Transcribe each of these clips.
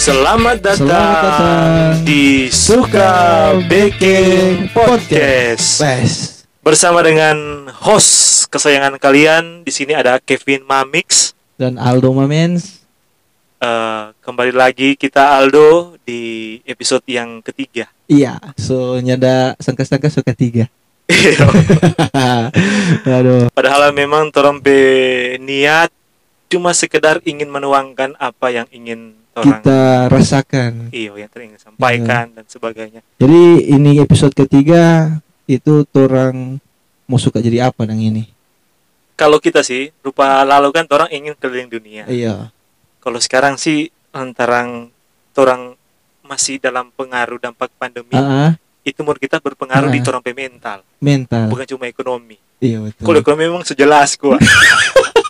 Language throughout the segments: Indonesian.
Selamat datang, Selamat datang di Suka Baking Podcast. Wes. Bersama dengan host kesayangan kalian di sini ada Kevin Mamix. Dan Aldo Mamens. Eh, kembali lagi kita Aldo di episode yang ketiga. Iya, so nyada sangka-sangka suka tiga. Iya. Aduh. Padahal memang be niat cuma sekedar ingin menuangkan apa yang ingin orang Kita rasakan. iyo yang ingin sampaikan dan sebagainya. Jadi ini episode ketiga itu orang mau suka jadi apa nang ini? Kalau kita sih rupa lalu kan orang ingin keliling dunia. Iya. Kalau sekarang sih antara orang masih dalam pengaruh dampak pandemi, Ah, ah, itu menurut kita berpengaruh di Ah. orang pe mental, mental. bukan cuma ekonomi. Iya Kalau betul. ekonomi memang sejelas gua,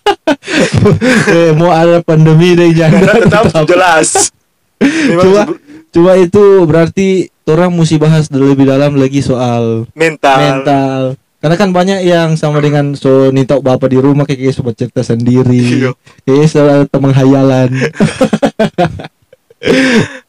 eh, mau ada pandemi deh jangan. tetap jelas. Cuma cuma itu berarti orang mesti bahas lebih dalam lagi soal mental. mental karena kan banyak yang sama dengan so nita bapak di rumah kayak kayak sobat cerita sendiri Iya. kayak selalu teman hayalan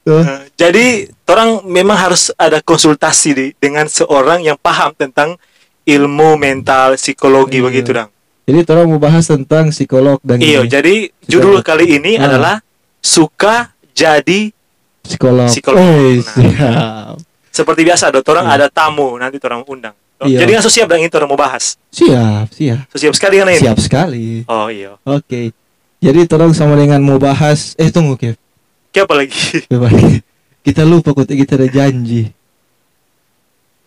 Tuh. Eh, jadi orang memang harus ada konsultasi di, dengan seorang yang paham tentang ilmu mental psikologi Iya. begitu dong. Jadi orang mau bahas tentang psikolog dan Iya, jadi judul kali ini Ah. adalah suka jadi psikolog psikolog. Eh, Nah. siap seperti biasa dong. Orang Iya. ada tamu nanti orang undang. Oh, Iya. Jadi langsung siap dan itu orang mau bahas. siap siap So, siap sekali kan ini. siap sekali Oh iya. oke jadi orang sama dengan mau bahas eh tunggu Kev Kayak apa lagi? kita lupa kok kita ada janji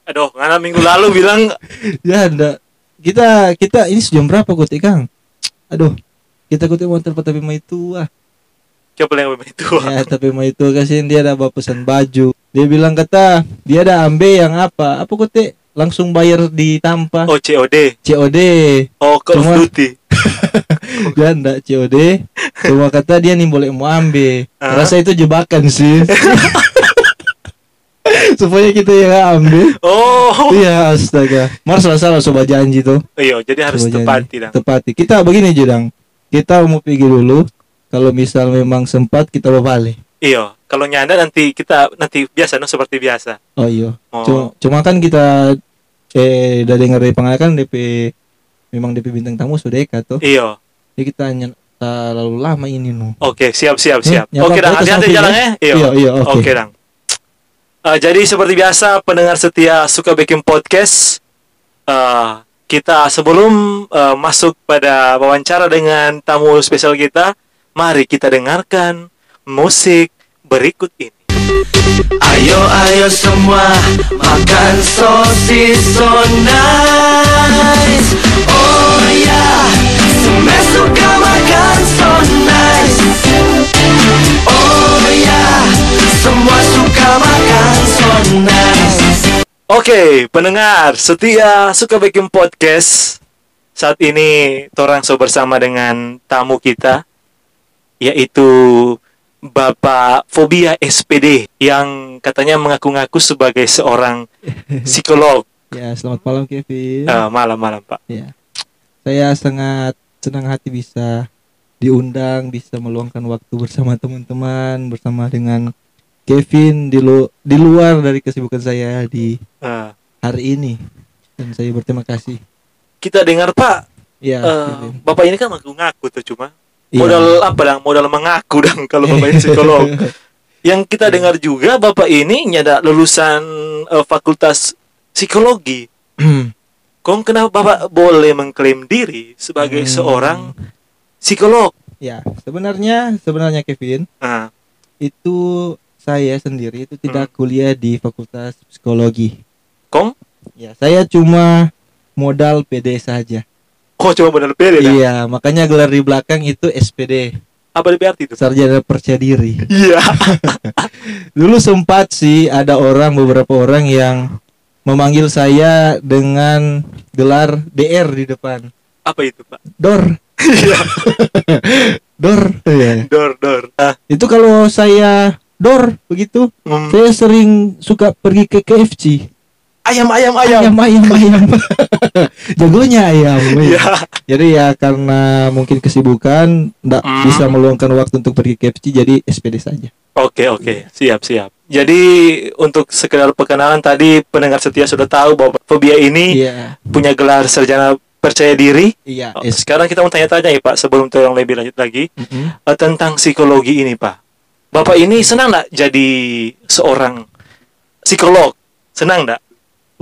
Aduh, karena minggu lalu bilang ya enggak kita kita ini jam berapa kok Kang? Aduh kita kutip mau tempat tapi mah itu ah apa yang itu. ya tapi mah itu kasihin dia ada bawa pesan baju. Dia bilang kata dia ada ambe yang apa? Apa kutip langsung bayar di tanpa Oh COD. COD Oh Call of Cuma- Duty. ya enggak COD cuma kata dia nih boleh mau ambe Ah. rasa itu jebakan sih supaya kita yang ambil Oh. iya astaga Mars salah salah sobat janji tuh Iya, jadi harus Coba tepati dong. tepati kita begini Judang kita mau pergi dulu kalau misal memang sempat kita balik Iya, kalau nyanda nanti kita nanti biasa no seperti biasa. oh iya Oh. cuma, cuma kan kita eh udah dengar dari pengalaman DP memang DP bintang tamu sudah eka tuh Iya. jadi kita hanya terlalu lama ini no Oke, siap siap Hmm, siap. ya, Oke, Pak, Dang, hati-hati jalannya. Iya. iya iya oke Dang. Eh, jadi seperti biasa pendengar setia suka bikin podcast. eh, kita sebelum eh, masuk pada wawancara dengan tamu spesial kita, mari kita dengarkan musik berikut ini. Ayo ayo semua makan sosis so nice. Oh ya semua suka makan so nice. Oh ya semua suka makan so nice. Oke, pendengar setia suka bikin podcast. Saat ini Torang so bersama dengan tamu kita yaitu Bapak Fobia SPD yang katanya mengaku-ngaku sebagai seorang psikolog. ya selamat malam Kevin. Eh, Malam-malam, Pak. ya. Saya sangat senang hati bisa diundang bisa meluangkan waktu bersama teman-teman bersama dengan Kevin di lu di luar dari kesibukan saya di Eh, hari ini. Dan saya berterima kasih. Kita dengar, Pak, ya Kevin. Bapak ini kan mengaku-ngaku tuh cuma Iya. modal apa dong? Modal mengaku dong kalau Bapak ini psikolog. Yang kita dengar juga Bapak ini nyada lulusan eh, Fakultas Psikologi. Kong kenapa Bapak boleh mengklaim diri sebagai Hmm. seorang psikolog? ya sebenarnya sebenarnya Kevin itu saya sendiri itu tidak Hmm. kuliah di Fakultas Psikologi Kong? ya saya cuma modal PD saja Kok cuma benar pede dah? iya makanya gelar di belakang itu SPD Apa lebih arti itu? sarjana percaya diri Iya. dulu sempat sih ada orang beberapa orang yang memanggil saya dengan gelar DR di depan Apa itu, Pak? Dor Iya, Dor Iya. dor dor. Ah, itu kalau saya Dor begitu hmm. saya sering suka pergi ke KFC Ayam ayam ayam. ayam ayam ayam jagonya ayam Iya. jadi ya karena mungkin kesibukan nggak Hmm. bisa meluangkan waktu untuk pergi ke KFC jadi SPD saja Oke oke siap siap. Jadi untuk sekedar perkenalan tadi pendengar setia sudah tahu bahwa Fobia ini iya punya gelar sarjana percaya diri. iya Oh, sekarang kita mau tanya-tanya ya Pak sebelum yang lebih lanjut lagi Mm-mm. eh, tentang psikologi ini Pak. Bapak ini senang nggak jadi seorang psikolog? Senang nggak?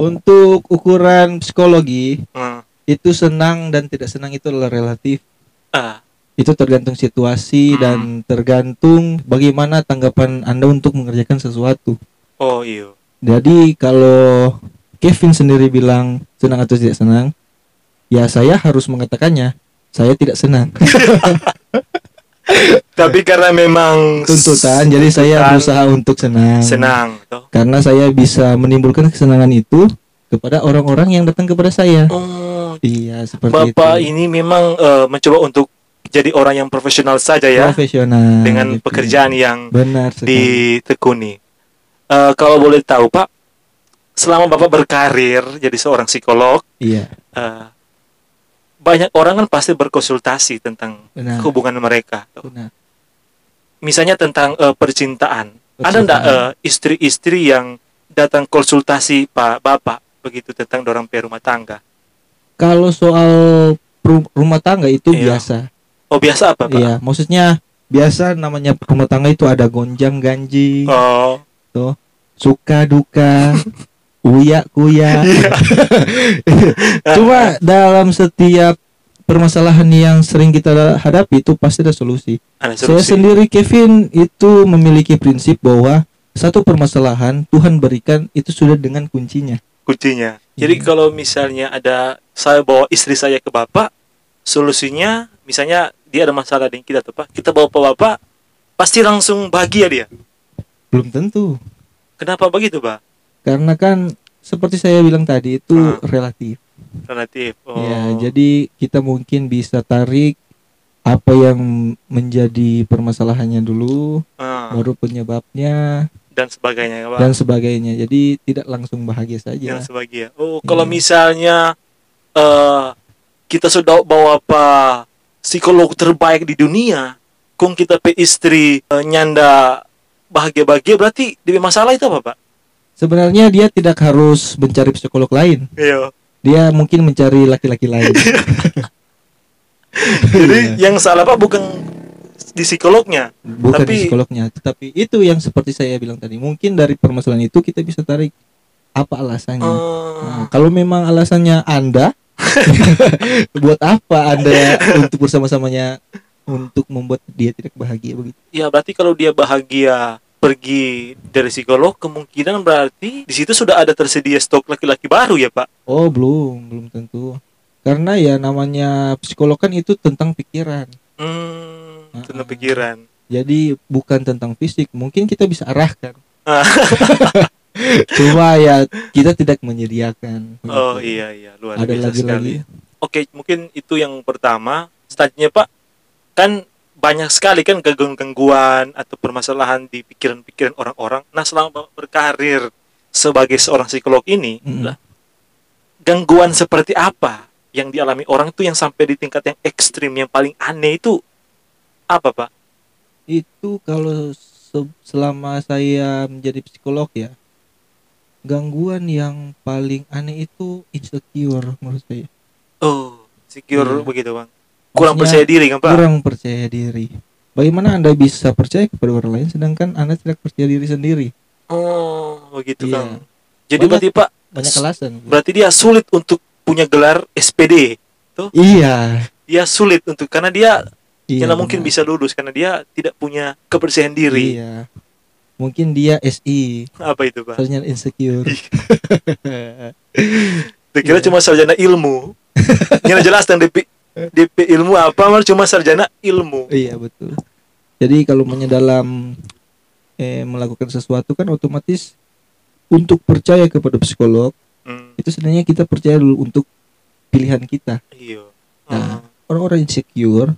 Untuk ukuran psikologi Hmm. itu senang dan tidak senang itu adalah relatif Ah, itu tergantung situasi Hmm. dan tergantung bagaimana tanggapan anda untuk mengerjakan sesuatu oh iya. jadi kalau Kevin sendiri bilang senang atau tidak senang ya saya harus mengatakannya saya tidak senang Tapi karena memang tuntutan jadi saya berusaha untuk senang senang. toh. karena saya bisa menimbulkan kesenangan itu kepada orang-orang yang datang kepada saya Oh, iya seperti Bapak itu ini memang eh, mencoba untuk jadi orang yang profesional saja ya profesional dengan gitu. pekerjaan yang benar sekali ditekuni. Eh, kalau boleh tahu Pak, selama Bapak berkarir jadi seorang psikolog, iya eh, banyak orang kan pasti berkonsultasi tentang benar hubungan mereka. benar Misalnya tentang eh, percintaan. Ada enggak Percintaan. eh, istri-istri yang datang konsultasi Pak Bapak begitu tentang dorang pe rumah tangga? kalau soal ru- rumah tangga itu Iya. biasa Oh biasa apa Pak? iya maksudnya biasa namanya rumah tangga itu ada gonjang ganjing Oh, suka duka uya kuya Iya. cuma dalam setiap permasalahan yang sering kita hadapi itu pasti ada solusi ada saya solusi. sendiri Kevin itu memiliki prinsip bahwa satu permasalahan Tuhan berikan itu sudah dengan kuncinya kuncinya. Jadi Iya. kalau misalnya ada saya bawa istri saya ke bapak, solusinya misalnya dia ada masalah dengan kita tuh pak, kita bawa ke bapak, pasti langsung bahagia dia. belum tentu Kenapa begitu pak? karena kan seperti saya bilang tadi itu Ah. relatif Relatif. Oh. ya jadi kita mungkin bisa tarik apa yang menjadi permasalahannya dulu Ah, baru penyebabnya dan sebagainya pak. dan sebagainya jadi tidak langsung bahagia saja Dan sebagainya. Oh kalau Iya. misalnya eh kita sudah bawa apa psikolog terbaik di dunia, kung kita pe istri eh, nyanda bahagia-bahagia berarti dia masalah itu apa pak? sebenarnya dia tidak harus mencari psikolog lain Iya. Dia mungkin mencari laki-laki lain Jadi Iya. yang salah pak bukan di psikolognya. bukan Tapi- di psikolognya tetapi itu yang seperti saya bilang tadi mungkin dari permasalahan itu kita bisa tarik apa alasannya Nah, Oh. kalau memang alasannya anda buat apa anda untuk bersama-samanya untuk membuat dia tidak bahagia begitu Ya berarti kalau dia bahagia pergi dari psikolog kemungkinan berarti di situ sudah ada tersedia stok laki-laki baru ya pak. oh belum belum tentu karena ya namanya psikolog kan itu tentang pikiran Hmm, Ah, tentang ah. pikiran. jadi bukan tentang fisik mungkin kita bisa arahkan Ah. cuma ya kita tidak menyediakan Oh iya iya luar ada biasa lagi sekali. lagi Oke mungkin itu yang pertama. Selanjutnya pak kan banyak sekali kan gangguan-gangguan atau permasalahan di pikiran-pikiran orang-orang. Nah selama berkarir sebagai seorang psikolog ini, Mm. lah, gangguan seperti apa yang dialami orang itu yang sampai di tingkat yang ekstrim, yang paling aneh itu apa pak? itu kalau se- selama saya menjadi psikolog ya gangguan yang paling aneh itu insecure menurut saya Oh, secure Iya. begitu bang. Kurang Maksudnya percaya diri kan pak? kurang percaya diri bagaimana anda bisa percaya kepada orang lain sedangkan anda tidak percaya diri sendiri Oh, begitu Iya. kan. Jadi Banyak- berarti pak, banyak alasan berarti dia sulit untuk punya gelar SPD. iya Dia sulit untuk karena dia iya tidak mungkin bisa lulus karena dia tidak punya kepercayaan diri. iya mungkin dia SI Apa itu pak? sarjana insecure Dikira Iya. cuma sarjana ilmu. Yang jelas dan DP ilmu apa malah cuma sarjana ilmu. iya betul jadi kalau menyedalam eh, melakukan sesuatu kan otomatis untuk percaya kepada psikolog Hmm, itu sebenarnya kita percaya dulu untuk pilihan kita iya. Nah, orang-orang insecure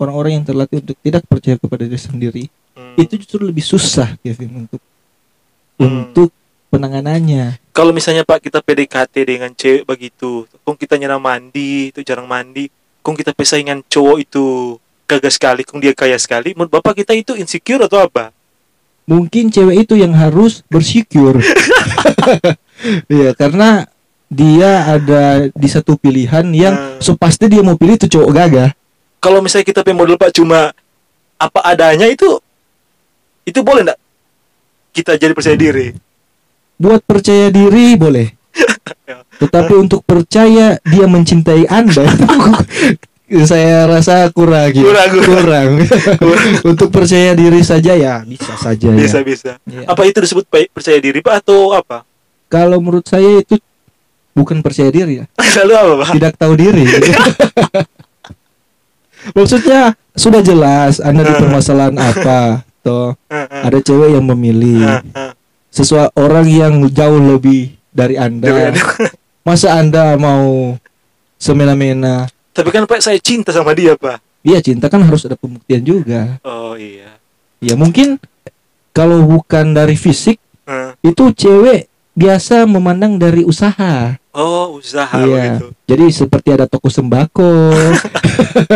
orang-orang yang terlatih untuk tidak percaya kepada diri sendiri Hmm. itu justru lebih susah Kevin untuk Hmm. untuk penanganannya kalau misalnya Pak kita PDKT dengan cewek begitu, kok kita nyana mandi, itu jarang mandi, kung kita pesaingan cowok itu gagah sekali, kung dia kaya sekali, menurut bapak kita itu insecure atau apa? mungkin cewek itu yang harus bersyukur Iya karena dia ada di satu pilihan yang Hmm. so pasti dia mau pilih itu cowok gagah Kalau misalnya kita punya model pak cuma apa adanya itu, itu boleh nggak kita jadi percaya diri? buat percaya diri boleh. Tetapi untuk percaya dia mencintai anda saya rasa kurang ya. Kurang, kurang. untuk percaya diri saja ya bisa saja Bisa ya bisa. Iya. Apa itu disebut percaya diri pak atau apa? kalau menurut saya itu bukan percaya diri ya Lalu apa pak? tidak tahu diri maksudnya sudah jelas anda di permasalahan apa toh ada cewek yang memilih sesuatu orang yang jauh lebih dari anda masa anda mau semena-mena Tapi kan pak saya cinta sama dia pak. Iya cinta kan harus ada pembuktian juga Oh iya. ya mungkin kalau bukan dari fisik Hah. itu cewek biasa memandang dari usaha Oh usaha Iya. Jadi seperti ada toko sembako,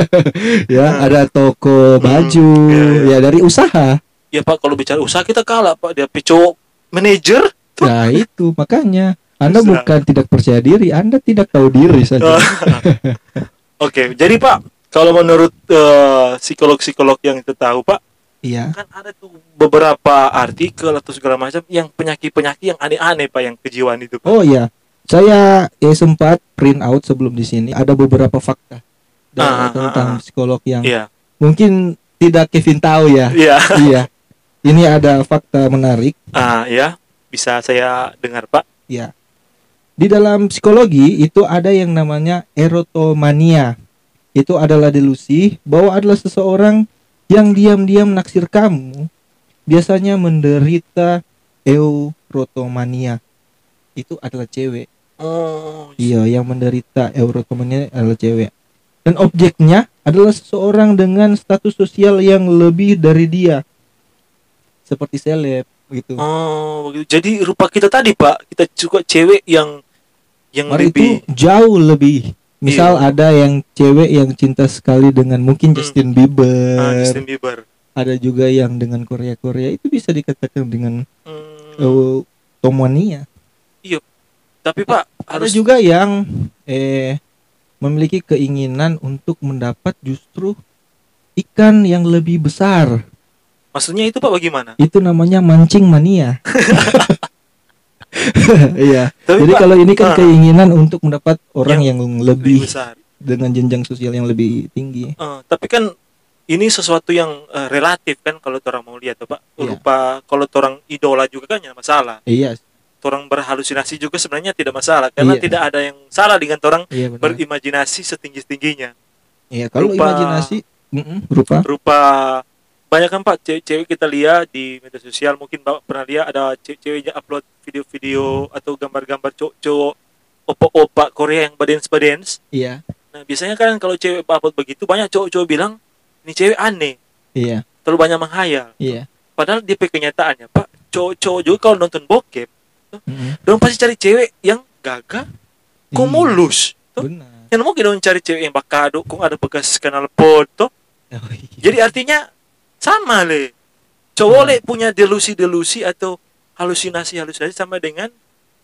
ya, ada toko baju, iya, iya. ya dari usaha. Ya pak kalau bicara usaha kita kalah pak dia cowok manajer. Nah itu makanya Anda bukan tidak percaya diri, Anda tidak tahu diri saja. Oke jadi pak kalau menurut eh, psikolog-psikolog yang kita tahu pak Iya. kan ada tuh beberapa artikel atau segala macam yang penyakit-penyakit yang aneh-aneh pak yang kejiwaan itu pak. Oh iya, saya eh, sempat print out sebelum di sini ada beberapa fakta Ah, ah, tentang ah, ah. psikolog yang Iya mungkin tidak Kevin tahu ya. iya. iya. Ini ada fakta menarik. Ah ya bisa saya dengar pak. Ya. Di dalam psikologi itu ada yang namanya erotomania. Itu adalah delusi bahwa adalah seseorang yang diam-diam naksir kamu biasanya menderita erotomania. Itu adalah cewek. Oh Iya, yang menderita erotomania adalah cewek. Dan objeknya adalah seseorang dengan status sosial yang lebih dari dia. Seperti seleb gitu. Oh begitu. Jadi rupa kita tadi pak kita suka cewek yang yang Mari lebih itu jauh lebih. Misal Iya. ada yang cewek yang cinta sekali dengan mungkin Hmm. Justin Bieber. ah, Justin Bieber. Ada juga yang dengan Korea Korea itu bisa dikatakan dengan Hmm, uh, tomania. tapi pak Ada harus juga yang eh memiliki keinginan untuk mendapat justru ikan yang lebih besar. Maksudnya itu pak bagaimana? Itu namanya mancing mania. Iya. Jadi pak kalau ini ah. kan keinginan untuk mendapat orang Yang yang, lebih lebih besar. dengan jenjang sosial yang lebih tinggi. Eh, tapi kan ini sesuatu yang eh, relatif kan kalau orang mau lihat pak. Iya. Rupa kalau orang idola juga kan ya masalah. Iya, Orang berhalusinasi juga sebenarnya tidak masalah karena Iya. tidak ada yang salah dengan orang iya benar. berimajinasi setinggi tingginya. Iya, kalau Rupa- imajinasi rupa Rupa banyak kan pak cewek-cewek kita lihat di media sosial mungkin bapak pernah lihat ada ce- ceweknya upload video-video atau gambar-gambar cowok-cowok opa-opa Korea yang badens-badens. iya, Nah biasanya kan kalau cewek upload begitu banyak cowok-cowok bilang ini cewek aneh, iya, terlalu banyak menghayal. iya. Padahal di kenyataannya pak cowok-cowok juga kalau nonton bokep, Mm-mm. dong pasti cari cewek yang gagah, kok Iya, mulus. Tuh. Benar. Yang mungkin dong cari cewek yang bakado, kok ada bekas kenal foto. Oh, iya. Jadi artinya sama le. Cowok Hmm. le punya delusi-delusi atau halusinasi-halusinasi sama dengan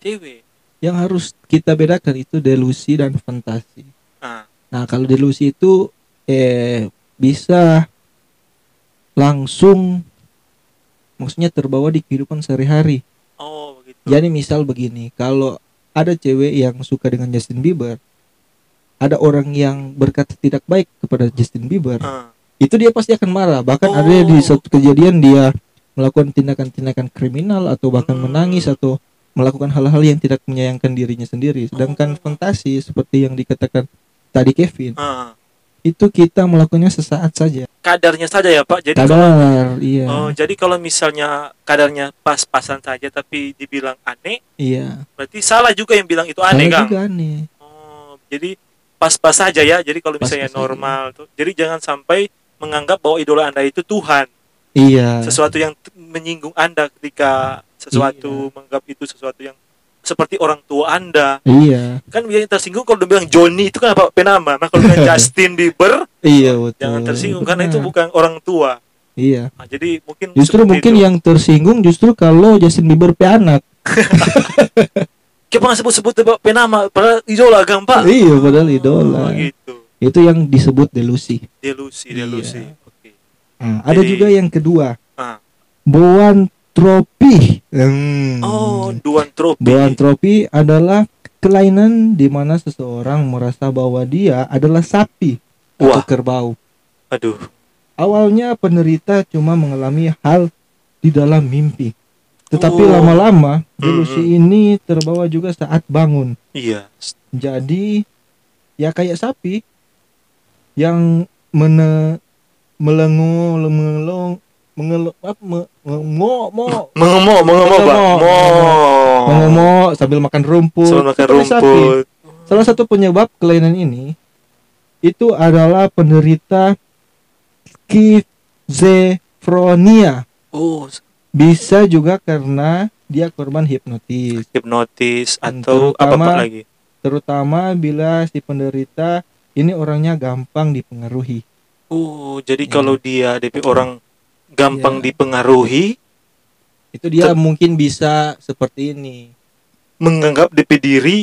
cewek. Yang harus kita bedakan itu delusi dan fantasi. Ah, Nah, kalau delusi itu eh bisa langsung maksudnya terbawa di kehidupan sehari-hari. oh begitu. Jadi misal begini, kalau ada cewek yang suka dengan Justin Bieber, ada orang yang berkata tidak baik kepada Justin Bieber, itu dia pasti akan marah. Bahkan ada Oh. di suatu kejadian dia melakukan tindakan-tindakan kriminal atau bahkan Hmm. menangis atau melakukan hal-hal yang tidak menyayangkan dirinya sendiri. Sedangkan Oh. fantasi seperti yang dikatakan tadi Kevin, ah. itu kita melakukannya sesaat saja. Kadarnya saja ya pak. Jadi kalau, Kadar, iya. oh, jadi kalau misalnya kadarnya pas-pasan saja tapi dibilang aneh, iya. berarti salah juga yang bilang itu aneh Salah kan? juga aneh. Oh, jadi pas-pas saja ya. Jadi kalau misalnya Pas-pas saja. normal tuh. Jadi jangan sampai menganggap bahwa idola anda itu Tuhan. Iya. Sesuatu yang menyinggung anda ketika sesuatu Iya. menganggap itu sesuatu yang seperti orang tua anda Iya, kan biasanya tersinggung kalau dia bilang Johnny itu kan apa penama nah kalau bilang Justin Bieber iya betul. jangan tersinggung karena itu Benar. bukan orang tua Iya. nah, jadi mungkin Justru mungkin itu. yang tersinggung justru kalau Justin Bieber pe anak. kita nggak sebut-sebut penama padahal idola gampang Iya, padahal idola. oh, gitu Itu yang disebut delusi. delusi Iya. delusi oke Nah, ada Jadi- juga yang kedua, Ah. boantropi. Hmm. oh Boantropi adalah kelainan di mana seseorang merasa bahwa dia adalah sapi atau Wah. kerbau. aduh Awalnya penderita cuma mengalami hal di dalam mimpi. Tetapi Oh. lama-lama delusi ini terbawa juga saat bangun. iya Jadi ya kayak sapi yang mene melengu melong mengelo apa me, mo. Mo pak. Mengemok. mo. Mengemok sambil makan rumput. Selalu makan rumput. Salah satu penyebab kelainan ini itu adalah penderita schizophrenia. oh. Bisa juga karena dia korban hipnotis, hipnotis atau apa terutama- pak lagi? terutama bila si penderita ini orangnya gampang dipengaruhi. oh jadi Iya. kalau dia DP orang gampang Iya. dipengaruhi Itu dia mungkin bisa seperti ini, menganggap DP diri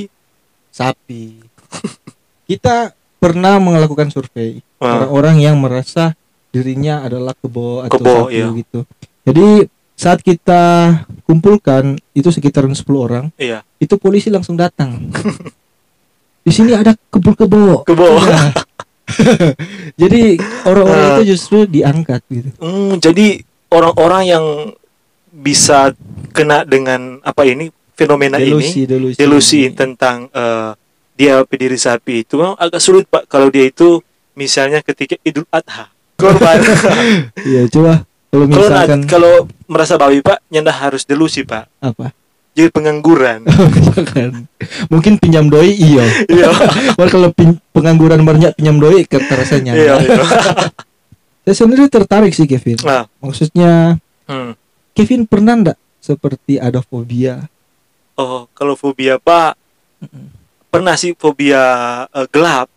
sapi. Kita pernah melakukan survei orang-orang yang merasa dirinya adalah kebo atau Kebo, sapi iya. gitu. Jadi saat kita kumpulkan itu sekitaran 10 orang, iya itu polisi langsung datang. Di sini ada kebo-kebo. kebo Iya. Jadi orang-orang Ah. itu justru diangkat gitu. Hmm, jadi orang-orang yang bisa kena dengan apa ini fenomena ini Delusi, delusi. delusi tentang eh, dia pediri sapi itu memang agak sulit pak kalau dia itu misalnya ketika Idul Adha korban Iya, coba kalau misalkan kalau merasa bawi pak nyanda harus delusi pak apa? Jadi pengangguran mungkin pinjam doi iya. iya Wah kalau pin- pengangguran banyak pinjam doi ke rasanya. iya iya. Saya sendiri tertarik sih Kevin. nah Maksudnya hmm. Kevin pernah ndak seperti ada fobia? oh kalau fobia pak Mm-mm. pernah sih fobia eh, gelap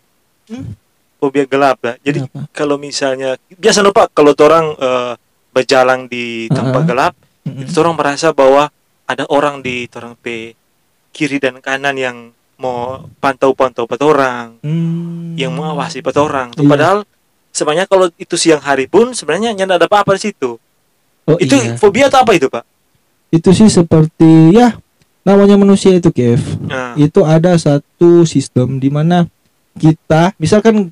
Hmm. fobia gelap lah jadi Kenapa? kalau misalnya biasa pak kalau orang eh, berjalan di tempat Uh-uh. gelap Mm-mm. orang merasa bahwa ada orang di orang pe kiri dan kanan yang mau pantau-pantau orang Hmm. yang mengawasi orang Iya. padahal sebenarnya kalau itu siang hari pun sebenarnya nyanda ada apa-apa di situ Oh, itu iya. fobia atau apa itu pak itu sih seperti ya namanya manusia itu Kev. nah, Itu ada satu sistem di mana kita misalkan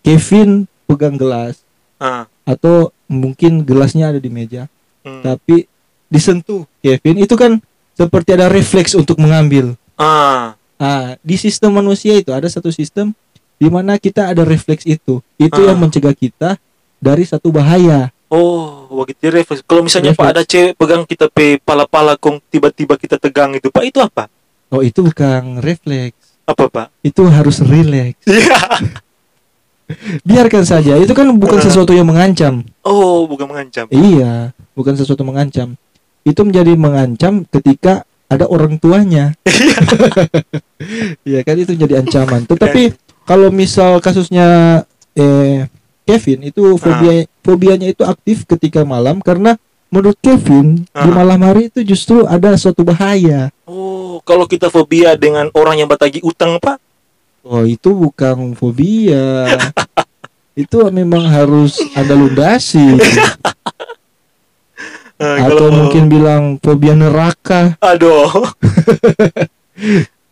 Kevin pegang gelas ah, atau mungkin gelasnya ada di meja hmm, tapi disentuh Kevin itu kan seperti ada refleks untuk mengambil. ah, Ah, di sistem manusia itu ada satu sistem di mana kita ada refleks itu. Itu Ah. yang mencegah kita dari satu bahaya. oh begitu refleks kalau misalnya pak Refleks. ada cewek pegang kita pe pala-pala kong tiba-tiba kita tegang itu pak itu apa Oh, itu bukan refleks. apa pak Itu harus rileks. Iya. Biarkan saja. Itu kan bukan Ah. sesuatu yang mengancam. oh bukan mengancam Iya, bukan sesuatu mengancam. Itu menjadi mengancam ketika ada orang tuanya. Iya kan itu jadi ancaman. Tetapi kalau misal kasusnya eh Kevin itu fobia fobianya itu aktif ketika malam karena menurut Kevin di Ah. malam hari itu justru ada suatu bahaya. oh kalau kita fobia dengan orang yang batagi utang pak Oh, itu bukan fobia. itu memang harus ada lundasi Eh, atau kalau- mungkin bilang fobia neraka. aduh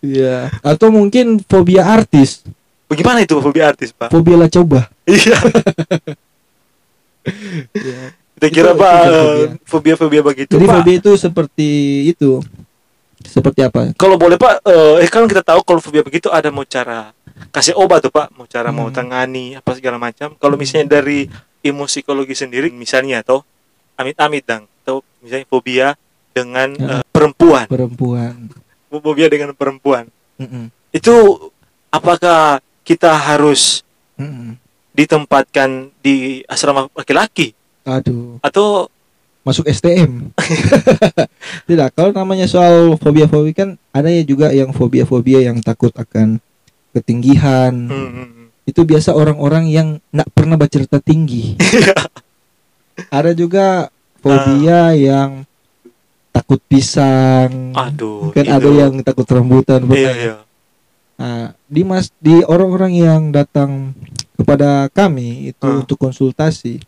Iya, atau mungkin fobia artis, bagaimana itu fobia artis pak fobia lah coba. iya Iya. kita kira Itu- pak eh, fobia-fobia begitu Jadi pak fobia itu seperti itu. Seperti apa? kalau boleh pak eh eh, kan kita tahu kalau fobia begitu ada mau cara kasih obat tuh pak mau cara mau Hmm. tangani apa segala macam kalau misalnya dari ilmu psikologi sendiri misalnya atau amit-amit dang atau misalnya fobia dengan eh, perempuan Perempuan. fobia dengan perempuan Mm-mm. itu apakah kita harus Mm-mm. ditempatkan di asrama laki-laki Aduh, atau masuk STM. Tidak, kalau namanya soal fobia-fobia kan ada ya juga yang fobia-fobia yang takut akan ketinggian. Hmm, hmm, hmm. Itu biasa orang-orang yang nggak pernah bercerita tinggi. ada juga fobia yang takut pisang. Aduh. kan itu. ada yang takut rambutan. Iya, ya? iya. Nah, di mas di orang-orang yang datang kepada kami itu Hmm. untuk konsultasi,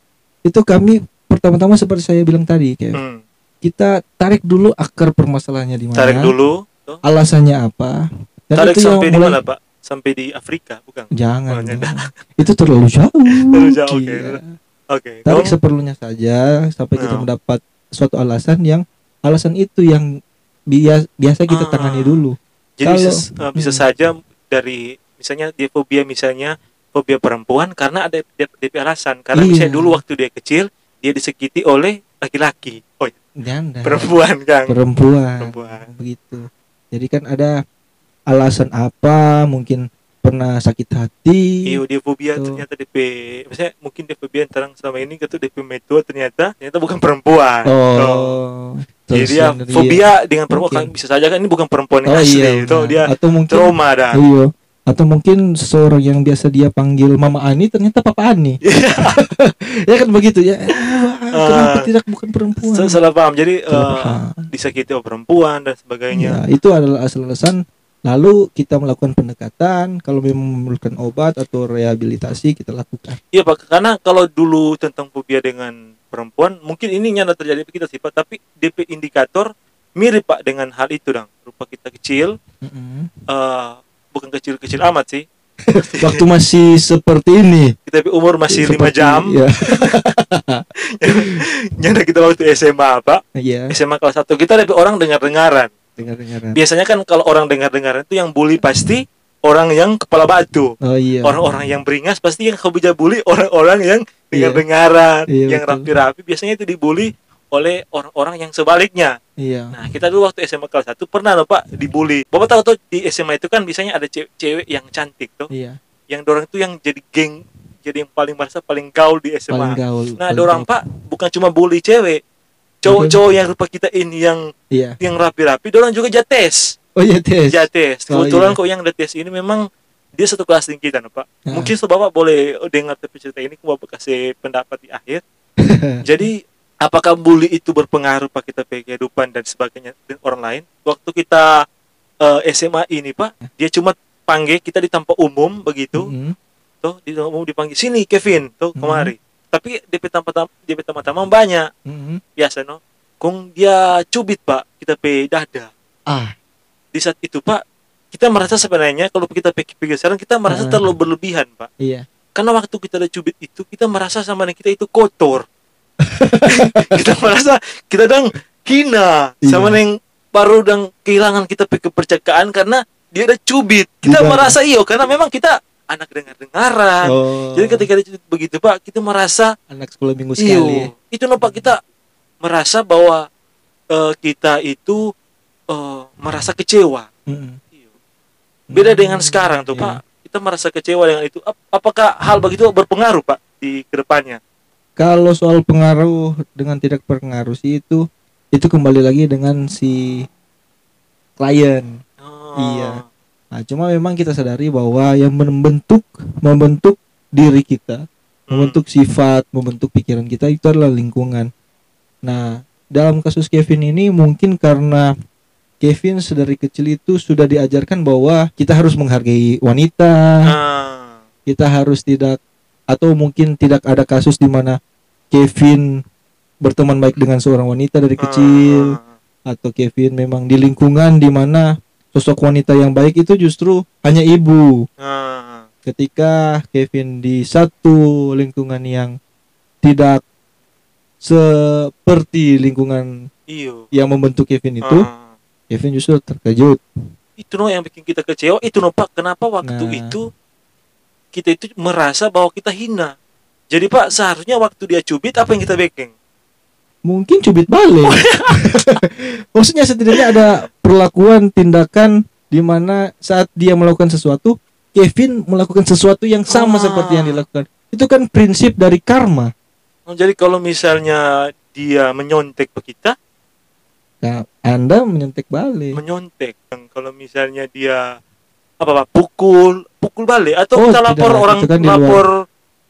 itu kami pertama-tama seperti saya bilang tadi, kayak Hmm. kita tarik dulu akar permasalahannya di mana, Tarik dulu. tuh. alasannya apa, dan Tarik itu yang sampai di mulai- mana, Pak? Sampai di Afrika, bukan? Jangan, Oh, jangan. itu terlalu jauh. Terlalu jauh, oke. Gila. Oke. Tarik Kamu- seperlunya saja sampai kita Hmm. mendapat suatu alasan yang alasan itu yang biasa biasa kita Ah. tangani dulu. Jadi Kalau- bisa, uh, bisa Hmm. saja dari misalnya dia fobia misalnya fobia perempuan karena ada DP, alasan karena Iya. misalnya dulu waktu dia kecil dia disakiti oleh laki-laki. Oh, iya, perempuan kan. perempuan. Perempuan. begitu jadi kan ada alasan apa mungkin pernah sakit hati Iyo dia fobia Tuh. ternyata DP misalnya mungkin dia fobia terang selama ini gitu DP metua ternyata ternyata bukan perempuan. Tuh. oh Jadi terus dia fobia dengan perempuan kan bisa saja kan ini bukan perempuan yang oh asli iya itu benar. dia atau mungkin trauma dah. iya atau mungkin seseorang yang biasa dia panggil Mama Ani ternyata Papa Ani ya kan begitu ya Ah, kenapa Ah. tidak bukan perempuan Sa- Salah paham. Jadi paham. disakiti oleh perempuan dan sebagainya. ya, itu adalah asal-alasan lalu kita melakukan pendekatan kalau memang memerlukan obat atau rehabilitasi kita lakukan Iya pak, karena kalau dulu tentang fobia dengan perempuan, mungkin ini nyata terjadi kita sih pak. Tapi DP indikator mirip pak dengan hal itu dong. Rupa kita kecil, Mm-mm. eh bukan kecil-kecil amat sih. waktu masih seperti ini Kita umur masih lima jam. ya Nyata kita waktu SMA pak. iya SMA kelas satu kita DP orang dengar-dengaran. Dengar-dengaran Biasanya kan kalau orang dengar-dengaran itu yang bully pasti orang yang kepala batu. oh iya Orang-orang yang beringas pasti yang hobi bully orang-orang yang dengar-dengaran, Iya, yang rapi-rapi biasanya itu dibully oleh orang-orang yang sebaliknya. iya Nah, kita dulu waktu SMA kelas 1 pernah loh Pak dibully. Bapak tahu tuh di SMA itu kan biasanya ada ce- cewek yang cantik tuh, iya yang dorang itu yang jadi geng, jadi yang paling merasa paling gaul di SMA. paling gaul Nah, paling dorang gaul. Pak bukan cuma bully cewek. Cowok-cowok yang rupa kita ini yang iya yang rapi-rapi, dorang juga jates. oh iya tes Jates. Oh, Kebetulan iya. kok yang jates ini memang dia satu kelas tinggi kita, Pak. Ah. Mungkin so Bapak boleh dengar tapi cerita ini, Bapak kasih pendapat di akhir. Jadi apakah bully itu berpengaruh pak kita kehidupan dan sebagainya dengan orang lain? Waktu kita eh, SMA ini pak, dia cuma panggil kita di tempat umum begitu, Mm-mm. tuh di tempat umum dipanggil sini Kevin, tuh Mhm. kemari. Tapi di tempat di teman-teman banyak Mm-mm. biasa no. Kong dia cubit pak kita pe dada. ah Di saat itu pak kita merasa sebenarnya kalau kita pikir-pikir sekarang kita merasa Ah. terlalu berlebihan pak. iya Karena waktu kita ada cubit itu kita merasa sama dengan kita itu kotor. kita merasa kita dang hina Iya. sama yang baru dang kehilangan kita pe kepercayaan karena dia ada cubit. Kita Iya. merasa iyo karena memang kita anak dengar-dengaran. oh Jadi ketika cubit begitu Pak, kita merasa anak sekolah minggu sekali ya. iyo. Itu no Pak kita merasa bahwa eh, kita itu eh, merasa kecewa. Iyo. Beda Hmm, dengan sekarang tuh iya. Pak. Kita merasa kecewa dengan itu. Ap- Apakah hal begitu berpengaruh Pak di ke depannya? kalau soal pengaruh dengan tidak berpengaruh sih itu itu kembali lagi dengan si klien Oh. Iya. Nah, cuma memang kita sadari bahwa yang membentuk membentuk diri kita, Hmm. membentuk sifat, membentuk pikiran kita itu adalah lingkungan. Nah, dalam kasus Kevin ini mungkin karena Kevin sedari kecil itu sudah diajarkan bahwa kita harus menghargai wanita, Ah. kita harus tidak atau mungkin tidak ada kasus di mana Kevin berteman baik dengan seorang wanita dari kecil Ah. atau Kevin memang di lingkungan di mana sosok wanita yang baik itu justru hanya ibu. Ah. Ketika Kevin di satu lingkungan yang tidak seperti lingkungan Iyo. yang membentuk Kevin itu, Ah. Kevin justru terkejut. itu no yang bikin kita kecewa itu no pak kenapa waktu Nah. itu kita itu merasa bahwa kita hina jadi pak seharusnya waktu dia cubit apa yang kita bikin Mungkin cubit balik. Maksudnya setidaknya ada perlakuan tindakan di mana saat dia melakukan sesuatu, Kevin melakukan sesuatu yang sama Ah. seperti yang dilakukan. Itu kan prinsip dari karma. Oh, jadi kalau misalnya dia menyontek ke kita Nah, anda menyontek balik menyontek kalau misalnya dia apa pak pukul pukul balik atau Oh, kita tidak, lapor orang itu kan di luar lapor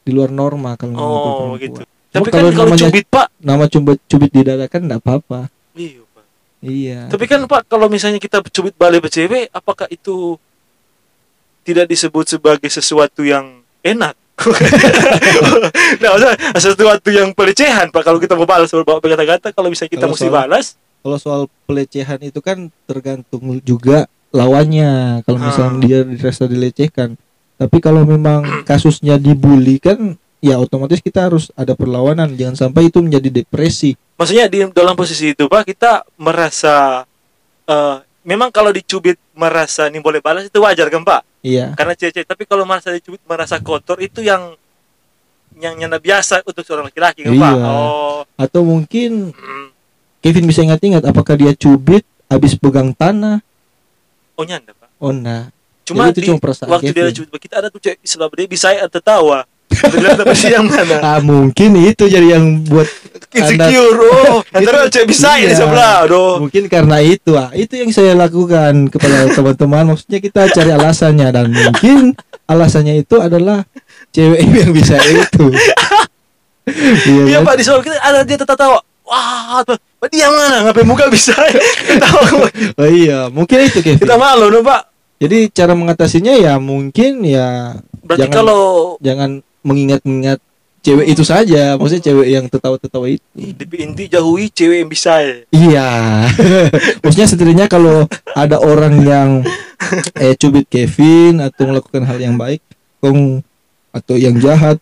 di luar norma kalau oh gitu tapi kan kalau kalau namanya- cubit pak. nama cubit cubit di dada kan enggak apa-apa. Iya pak. Iya. Tapi kan pak kalau misalnya kita cubit balik ke cewek apakah itu tidak disebut sebagai sesuatu yang enak? Nah maksudnya sesuatu yang pelecehan pak kalau kita mau balas bawa kata-kata kalau bisa kita Kalau mesti soal- balas. kalau soal pelecehan itu kan tergantung juga lawannya. Kalau misalnya dia dirasa dilecehkan. Tapi kalau memang kasusnya dibully kan ya otomatis kita harus ada perlawanan. Jangan sampai itu menjadi depresi. Maksudnya di dalam posisi itu pak kita merasa eh, memang kalau dicubit merasa ini boleh balas itu wajar kan pak? Iya. Karena cewek tapi kalau merasa dicubit merasa kotor itu yang yang nyanda biasa untuk seorang laki-laki kan pak? Iya. oh. Atau mungkin mm, Kevin bisa ingat-ingat apakah dia cubit habis pegang tanah? Oh nyanda pak. Oh nah. Cuma Jadi itu di, cuma perasaan waktu dia Kevin. cubit kita ada tuh cewek sebelah dia bisa tertawa Tapi sih yang mana? Ah mungkin itu jadi yang buat insecure oh. Antara cewek bisa Iya. sebelah aduh. Mungkin karena itu ah. Itu yang saya lakukan kepada teman-teman. Maksudnya kita cari alasannya. Dan mungkin alasannya itu adalah cewek yang bisa itu. Iya kan? pak di sebelah kita ada dia tertawa wah tuh Pak, dia mana? Ngapain muka bisa ketawa oh iya. Mungkin itu Kevin. Kita malu no pak. Jadi cara mengatasinya ya mungkin ya berarti Jangan- kalau jangan mengingat-ingat cewek itu saja maksudnya cewek yang tertawa-tertawa itu di inti jauhi cewek yang bisa ya Iya. Maksudnya setidaknya kalau ada orang yang eh cubit Kevin atau melakukan hal yang baik, kong atau yang jahat,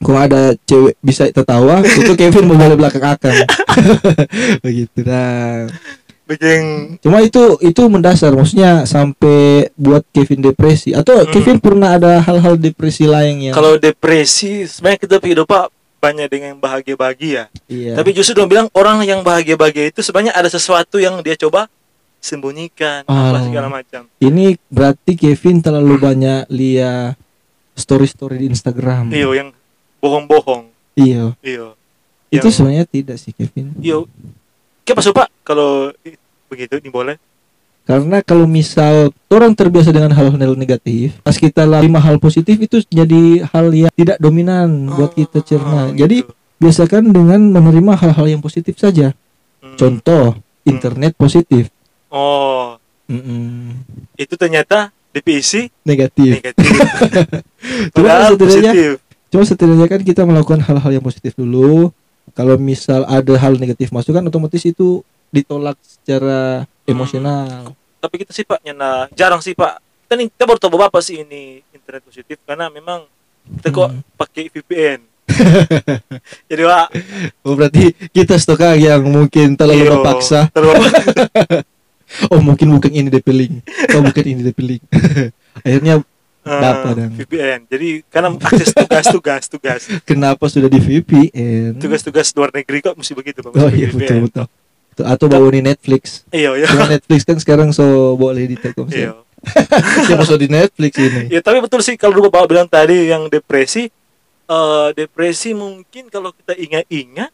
kong ada cewek bisa tertawa, itu Kevin mau balik belakang akan. Begitu dah. Bikin Cuma itu itu mendasar, maksudnya sampai buat Kevin depresi atau Hmm. Kevin pernah ada hal-hal depresi lain yang kalau depresi sebenarnya kita hidup pak banyak dengan yang bahagia-bahagia iya. tapi justru dong bilang orang yang bahagia-bahagia itu sebenarnya ada sesuatu yang dia coba sembunyikan apa Oh. segala macam ini berarti Kevin terlalu banyak lihat story-story di Instagram. iyo yang bohong-bohong Iya. iyo Itu sebenarnya tidak sih Kevin. iyo kayak pak kalau begitu ini boleh Karena kalau misal orang terbiasa dengan hal-hal negatif, pas kita lima hal positif itu jadi hal yang tidak dominan buat kita cerna. Oh, Jadi gitu. biasakan dengan menerima hal-hal yang positif saja. Hmm. Contoh, internet positif. oh Mm-mm. itu ternyata DPC Negatif. negatif Cuma setidaknya, positif cuma setidaknya kan kita melakukan hal-hal yang positif dulu. Kalau misal ada hal negatif masuk kan otomatis itu ditolak secara emosional. tapi kita sih pak nyana jarang sih pak kita nih kita baru tahu bapak sih ini internet positif karena memang kita kok Hmm. pakai VPN jadi pak Oh berarti kita stokang yang mungkin terlalu iyo, memaksa. terlalu Oh mungkin bukan ini DP link. Oh bukan ini DP link. Akhirnya eh, Dapat dan- VPN jadi karena akses tugas tugas kenapa sudah di VPN? tugas-tugas luar negeri kok mesti begitu pak Oh iya VPN. betul betul. Tuh, Atau bawa di Netflix. iya iya Cuma Netflix kan sekarang so boleh di Telkomsel. iya Siapa so di Netflix ini? ya tapi betul sih kalau bapak bilang tadi yang depresi eh depresi mungkin kalau kita ingat-ingat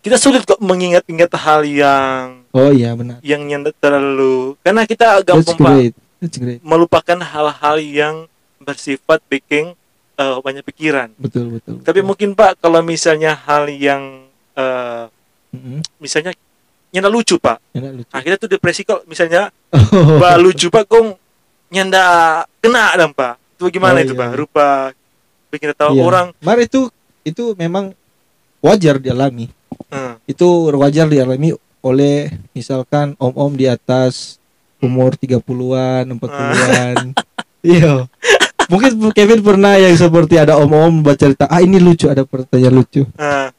kita sulit kok mengingat-ingat hal yang Oh iya benar. yang yang terlalu karena kita gampang pak. Melupakan hal-hal yang bersifat bikin eh, banyak pikiran. Betul betul. Tapi betul. mungkin Pak kalau misalnya hal yang eh, Mm-mm. misalnya nyanda lucu Pak. Enak lucu. Nah, kita tuh depresi kalau misalnya Oh. Pak lucu Pak kong nyanda kena dan Pak. Itu bagaimana Oh, itu iya. Pak? Rupa bikin tahu Iya. orang Mari itu itu memang wajar dialami. eh, Itu wajar dialami oleh misalkan om-om di atas umur 30-an, 40-an. Iya. Mungkin Kevin pernah yang seperti ada om-om bercerita, ah ini lucu, ada pertanyaan lucu.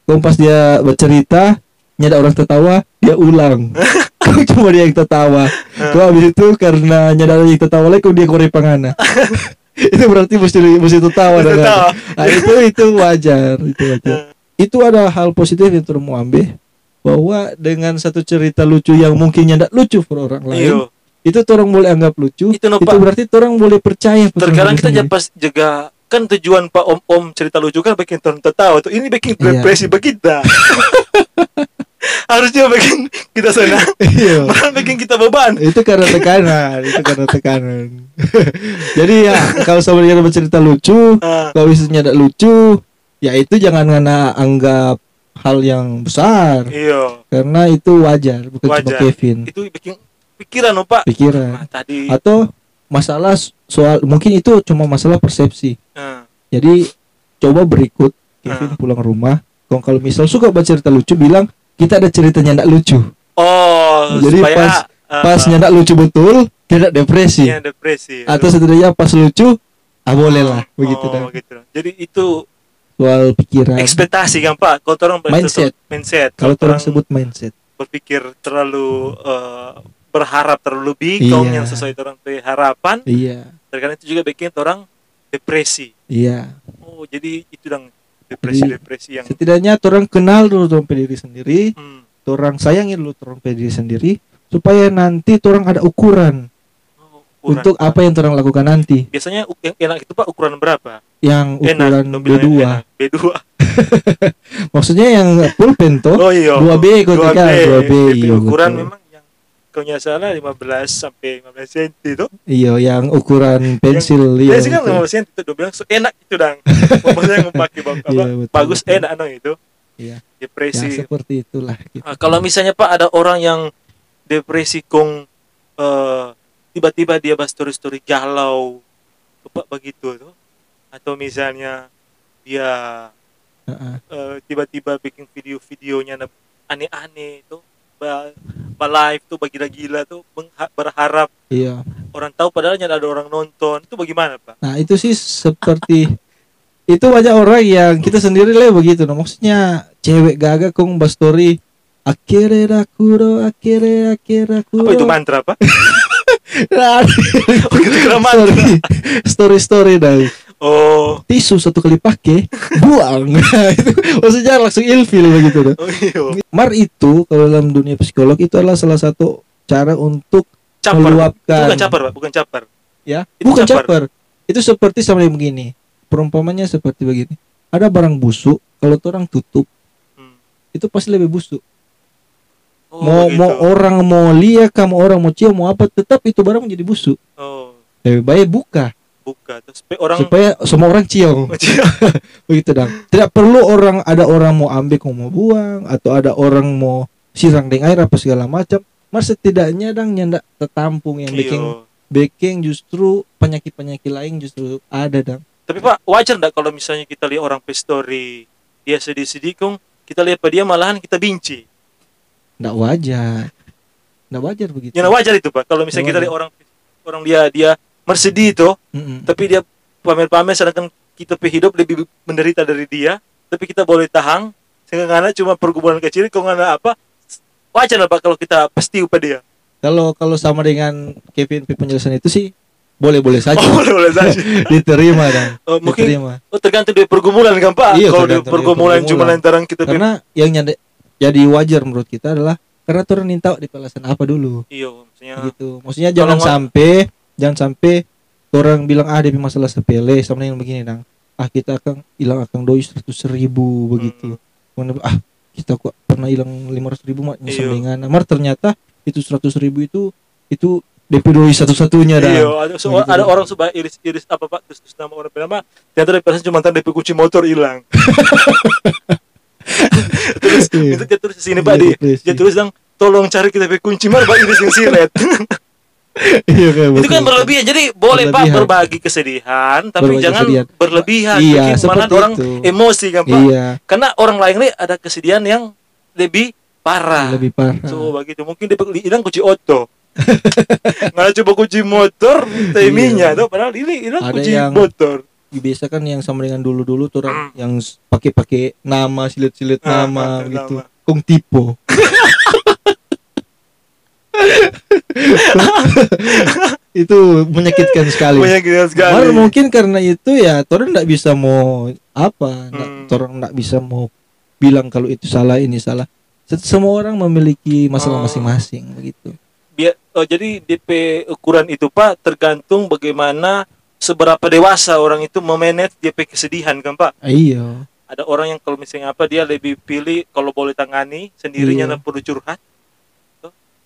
Kau pas dia bercerita, nyada orang tertawa, dia ulang. Kau cuma dia yang tertawa. Kau habis itu karena nyada orang yang tertawa lagi, dia korek pangana. itu berarti mesti mesti tertawa tertawa. Nah, itu itu wajar, itu wajar. Itu ada hal positif yang terus mau ambil bahwa dengan satu cerita lucu yang mungkin nyanda lucu for orang lain, iyo. Itu orang boleh anggap lucu. Itu no, itu berarti orang boleh percaya. Terkadang kita aja pas juga kan tujuan Pak Om Om cerita lucu kan bikin orang tertawa tuh ini bikin Iya. depresi kita harusnya bikin kita senang Iya. malah bikin kita beban itu karena tekanan itu karena tekanan jadi ya kalau sama dia bercerita lucu Ah, kalau misalnya tidak lucu ya itu jangan ngana anggap hal yang besar iya karena itu wajar bukan cuma Wajar. Kevin itu bikin pikiran loh Pak. Pikiran. Nah, tadi. Atau masalah soal mungkin itu cuma masalah persepsi. Ah, jadi coba berikut Kevin Ah. pulang rumah kalau kalau misal suka baca cerita lucu bilang kita ada ceritanya tidak lucu. Oh Jadi supaya pas- ah, pas nyendak lucu betul tidak depresi. Iya, depresi. Atau setidaknya pas lucu ah boleh lah begitu oh, dah. gitu. jadi itu soal pikiran. ekspektasi kan Pak. Kalau orang Mindset. mindset. Kalau orang sebut mindset. berpikir terlalu eh, berharap terlalu bingkong Iya. yang sesuai orang harapan iya. Terkadang itu juga bikin orang depresi. Iya. Oh jadi itu dong depresi depresi yang setidaknya orang kenal dulu orang diri sendiri hmm, orang sayangi dulu orang diri sendiri supaya nanti orang ada ukuran oh, ukuran. untuk apa yang orang lakukan nanti. Biasanya yang enak itu Pak ukuran berapa? Yang ukuran dong bilangnya B2 enak. B2 maksudnya yang pulpen toh oh iya. 2B kau 2B. tekan 2B DP iya ukuran memang yang kalau nggak salah 15 sampai 15 cm itu iya yang ukuran pensil iya biasanya kan betul. 15 cm itu dia bilang so enak itu dang maksudnya yang bang apa Iya, betul, bagus betul. enak no itu Iya. ya depresi seperti itulah gitu. Ah, kalau misalnya Pak ada orang yang depresi kong eh, tiba-tiba dia bahas story-story galau Pak begitu tuh atau misalnya dia Heeh. eh, tiba-tiba bikin video-videonya na- aneh-aneh itu ba live tuh bagi gila tuh berharap iya orang tahu padahal nyata ada orang nonton itu bagaimana Pak? Nah itu sih seperti itu banyak orang yang kita sendiri lah begitu. Nah, maksudnya cewek gagah kong bahas story akhirnya kuro akhirnya akhirnya kuro. Apa itu mantra Pak? Nah, Oh, story story dah. Oh, Tisu satu kali pakai buang. itu maksudnya langsung ilfil begitu dah. oh iya. Mar itu kalau dalam dunia psikolog itu adalah salah satu cara untuk Caper. Meluapkan. Bukan caper Pak, bukan caper. ya Itu bukan caper. caper. Itu seperti sama yang begini. Perumpamannya seperti begini. Ada barang busuk kalau orang tutup Hmm. itu pasti lebih busuk. Oh, mau begitu. mau orang mau lihat kamu orang mau cium mau apa tetap itu barang menjadi busuk. Oh, Lebih baik buka buka terus pe- orang supaya semua orang cium. Begitu dong. Tidak perlu orang ada orang mau ambil mau buang atau ada orang mau sirang dengan air apa segala macam. Mas setidaknya dang nyandak tertampung yang bikin Iya. bikin justru penyakit-penyakit lain justru ada dang. Tapi Pak, wajar enggak kalau misalnya kita lihat orang pe story dia sedih-sedih kong kita lihat pada dia malahan kita benci. Nggak wajar. Nggak wajar begitu. Ya wajar itu Pak. Kalau misalnya kita lihat orang orang dia dia bersedih itu, Mm-mm. tapi dia pamer-pamer sedangkan kita hidup lebih menderita dari dia, tapi kita boleh tahan sehingga ngana cuma pergumulan kecil kok ngana apa wajar lah Pak kalau kita pasti pada dia. Kalau kalau sama dengan Kevin penjelasan itu sih boleh-boleh saja. Oh, boleh boleh saja. Diterima dan Oh, mungkin diterima. oh, tergantung dari pergumulan kan Pak. Iya, kalau dari pergumulan cuma lantaran kita Karena yang nyade, jadi wajar menurut kita adalah karena turun minta di alasan apa dulu iya maksudnya gitu. Maksudnya jangan nggak- sampai jangan sampai orang bilang ah dia masalah sepele sama yang begini dang. Ah kita akan hilang akan doi seratus ribu begitu. Kemudian, ah kita kok pernah hilang lima ratus ribu mak Iya. nyesel Mar ternyata itu seratus ribu itu itu DP doi satu-satunya dah. Iya, ada, so- Begitu. ada orang supaya iris iris apa pak terus, terus nama orang nama ternyata dari persen cuma tanda DP kunci motor hilang. terus Iya. itu dia tulis di sini pak di Depresi. dia tulis dong tolong cari kita DP kunci mar pak iris yang silet. Iya, kayak itu kan berlebihan jadi boleh pak Berlebihan. berbagi kesedihan tapi Berbagi jangan kesedihan. berlebihan Iya, bikin orang emosi kan pak Iya, karena orang lain nih ada kesedihan yang lebih parah. lebih parah. So begitu mungkin dia hilang kunci oto. Nggak coba kunci motor, timingnya tuh padahal ini hilang kunci yang- motor. biasa kan yang sama dengan dulu-dulu tuh orang yang s- pakai-pakai nama silet-silet Ah, nama pakai gitu. nama. Kong tipe. itu menyakitkan sekali. Gila sekali. Mungkin karena itu ya orang nggak bisa mau apa, Hmm. orang nggak bisa mau bilang kalau itu salah ini salah. Semua orang memiliki masalah Oh. masing-masing begitu. Biar, oh, jadi DP ukuran itu Pak tergantung bagaimana seberapa dewasa orang itu memanage punya kesedihan kan pak Iya. ada orang yang kalau misalnya apa dia lebih pilih kalau boleh tangani sendirinya Iya. dan perlu curhat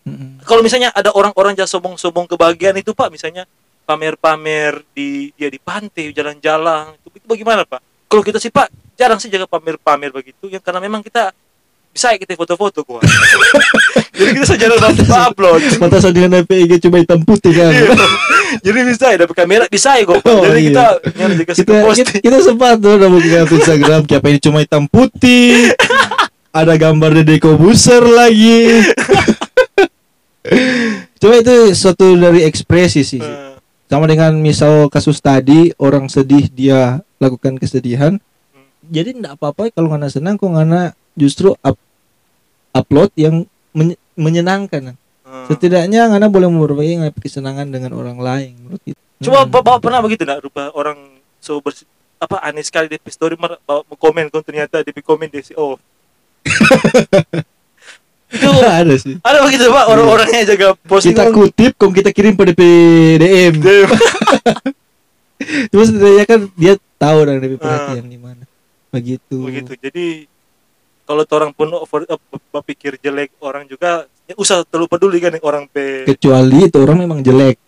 Mm-mm. kalau misalnya ada orang-orang yang sombong-sombong kebahagiaan itu pak misalnya pamer-pamer di dia di pantai jalan-jalan itu, itu bagaimana pak kalau kita sih pak jarang sih jaga pamer-pamer begitu ya karena memang kita bisa ya kita foto-foto gua jadi kita sejarah upload Pantasan dengan PIG cuma hitam putih kan. Iya. jadi bisa ya dapat kamera bisa ya kok Oh, jadi iya. kita kita, kita, posting kita sempat tuh udah buka Instagram siapa ini cuma hitam putih ada gambar Deddy Kobuser lagi coba itu suatu dari ekspresi sih. Eh, sama dengan misal kasus tadi orang sedih dia lakukan kesedihan. Jadi tidak apa-apa kalau ngana senang kok ngana justru up- upload yang menye- menyenangkan. Eh. setidaknya ngana boleh berbagi kesenangan dengan orang lain menurut itu coba Hmm. bapak pernah begitu nak rupa orang so bersih apa aneh sekali di story mar bawa komen kon ternyata di komen dia si oh itu ada sih. Ada begitu pak. Orang-orangnya jaga posting kita kutip kom kita kirim pada PDM terus setidaknya kan dia tahu dan lebih perhatian di mana. Begitu. Begitu. Jadi kalau orang pun over eh, berpikir jelek orang juga ya usah terlalu peduli kan orang pe kecuali itu orang memang jelek.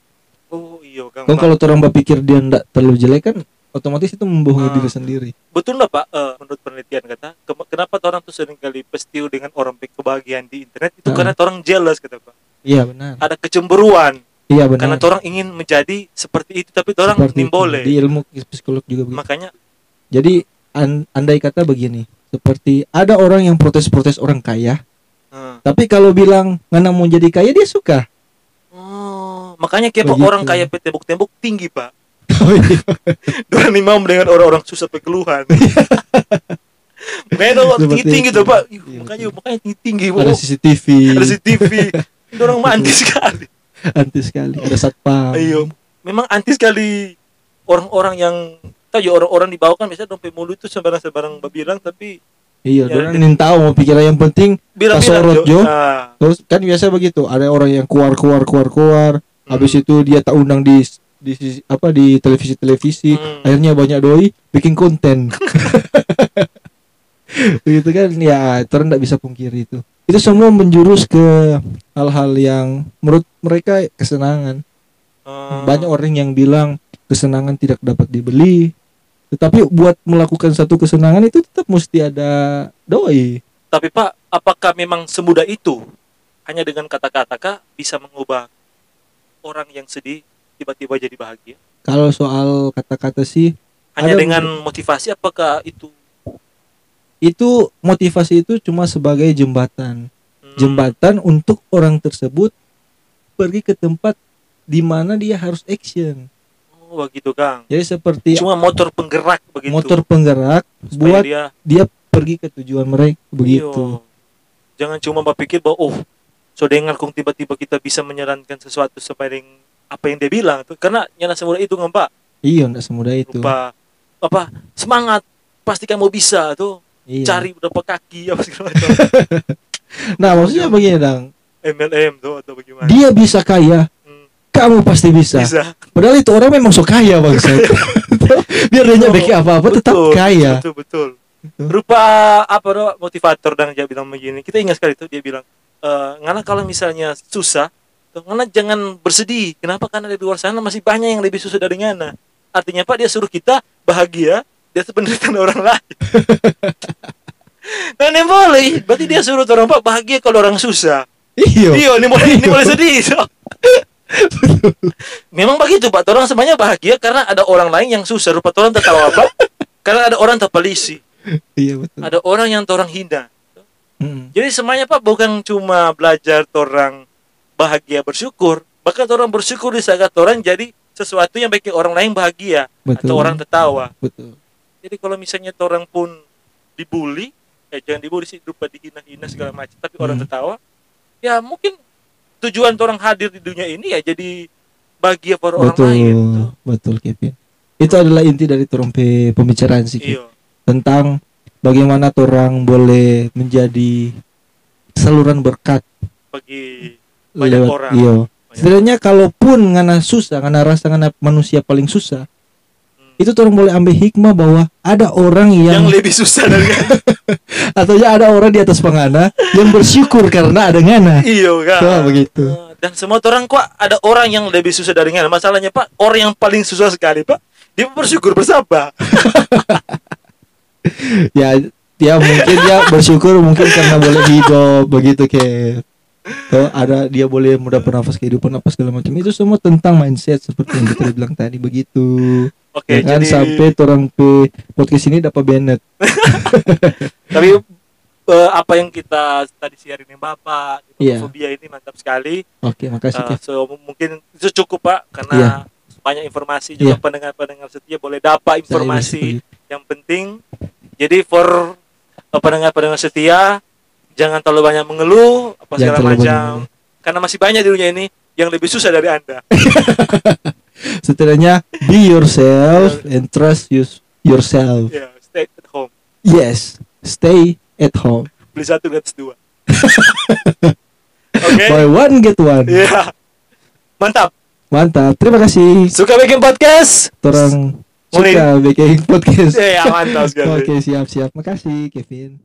Oh iya kan gampang kalau orang berpikir dia ndak terlalu jelek kan otomatis itu membohongi Ah. diri sendiri. Betul nggak pak. Eh, menurut penelitian kata ke- kenapa orang tuh sering kali pestiu dengan orang kebahagiaan di internet? Itu Ah. karena orang jealous kata pak. Iya benar. Ada kecemburuan. Iya karena benar orang ingin menjadi seperti itu tapi orang nimbole. Di ilmu psikolog juga begitu. Makanya jadi an- andai kata begini seperti ada orang yang protes-protes orang kaya eh, tapi kalau bilang ngana mau jadi kaya dia suka. Oh, makanya kayak Begitu. orang kaya tembok-tembok tinggi pak iya. Orang nih mau dengan orang-orang susah pe keluhan makanya dong Seperti tinggi-tinggi itu. tuh pak. Iya, makanya makanya tinggi-tinggi ada oh, CCTV. Ada CCTV. Orang mah anti sekali. Anti sekali. Ada satpam. Ayo, memang anti sekali orang-orang yang tahu ya orang-orang di bawah kan biasanya dompet mulut itu sembarang-sembarang bilang tapi iya Ya, orang tahu mau pikiran yang penting bilang-bilang Kasorot, Jo. Ah, terus kan biasa begitu ada orang yang keluar keluar keluar keluar habis itu dia tak undang di di sisi- apa di televisi televisi Hmm. akhirnya banyak doi bikin konten. Begitu kan? Ya orang tidak bisa pungkiri itu. Itu semua menjurus ke hal-hal yang menurut mereka kesenangan. Ah, banyak orang yang bilang kesenangan tidak dapat dibeli. Tetapi buat melakukan satu kesenangan itu tetap mesti ada doi. Tapi pak apakah memang semudah itu? Hanya dengan kata-kata kah bisa mengubah orang yang sedih tiba-tiba jadi bahagia? Kalau soal kata-kata sih hanya Ada- dengan motivasi apakah itu? Itu motivasi itu cuma sebagai jembatan. Hmm, jembatan untuk orang tersebut pergi ke tempat di mana dia harus action. Oh begitu kang. Jadi seperti cuma motor penggerak begitu. motor penggerak supaya buat dia dia pergi ke tujuan mereka begitu. Iyo. jangan cuma berpikir bahwa oh so dengar kong tiba-tiba kita bisa menyarankan sesuatu dengan apa yang dia bilang tuh karena nyala semudah itu kan pak iya enggak semudah itu. Lupa. Apa semangat. Pasti kamu bisa tuh Iya. cari berapa kaki apa segala macam. Nah maksudnya begini dang? MLM tuh atau bagaimana? Dia bisa kaya? Hmm, kamu pasti bisa, bisa. Padahal itu orang memang so kaya bangsa biar dia bikin apa-apa tetap betul, kaya. Betul betul. Gitu. rupa apa tuh motivator dan dia bilang begini. Kita ingat sekali tuh dia bilang eh ngana kalau misalnya susah tuh ngana jangan bersedih. Kenapa? Karena di luar sana masih banyak yang lebih susah dari ngana. Artinya pak dia suruh kita bahagia dia penderitaan orang lain. Nah ini boleh. Berarti dia suruh orang pak bahagia kalau orang susah. Iya. Iya ini boleh ini boleh sedih so. memang begitu pak. Orang semuanya bahagia karena ada orang lain yang susah. Rupa orang tertawa apa karena ada orang terpelisi. Iya betul. Ada orang yang orang hina. Mm. jadi semuanya pak bukan cuma belajar orang bahagia bersyukur. Bahkan orang bersyukur di saat orang jadi sesuatu yang bikin orang lain bahagia betul. atau orang tertawa. Betul. Jadi kalau misalnya orang pun dibully eh jangan dibully sih rupa dihina-hina segala macam tapi orang Hmm. tertawa ya mungkin tujuan orang hadir di dunia ini ya jadi bahagia for orang betul lain tuh. betul Kevin. Itu adalah inti dari torompe pembicaraan sih Kevin. iya. Tentang bagaimana orang boleh menjadi saluran berkat bagi banyak lewat orang. iya. Setidaknya kalaupun ngana susah ngana rasa ngana manusia paling susah itu orang boleh ambil hikmah bahwa ada orang yang, yang, lebih susah dari atau ya ada orang di atas pengana yang bersyukur karena ada ngana. Iyo kan Tuh, begitu. Eh, dan semua orang kok ada orang yang lebih susah dari ngana. Masalahnya pak orang yang paling susah sekali pak dia bersyukur bersabar ya ya mungkin dia bersyukur mungkin karena boleh hidup begitu kayak ada dia boleh mendapat nafas kehidupan apa segala macam itu semua tentang mindset seperti yang kita bilang tadi begitu oke ya kan jadi sampai orang pe podcast ini dapat Bennett tapi eh, apa yang kita tadi siarin yang bapak Iya. fobia ini mantap sekali oke makasih Eh, Kev. so mungkin itu cukup pak karena Iya. banyak informasi juga Iya. pendengar-pendengar setia boleh dapat informasi yang penting jadi for eh, pendengar-pendengar setia jangan terlalu banyak mengeluh apa Jangan segala terlalu banyak macam karena masih banyak di dunia ini yang lebih susah dari anda. Setidaknya be yourself and trust you- yourself. Ya stay at home. Yes stay at home. Beli satu gratis dua. Oke. Buy one get one. Ya mantap. Mantap. Terima kasih. Suka bikin podcast? Mulai- suka bikin podcast. Ya mantap sekali. Oke siap siap. Makasih Kevin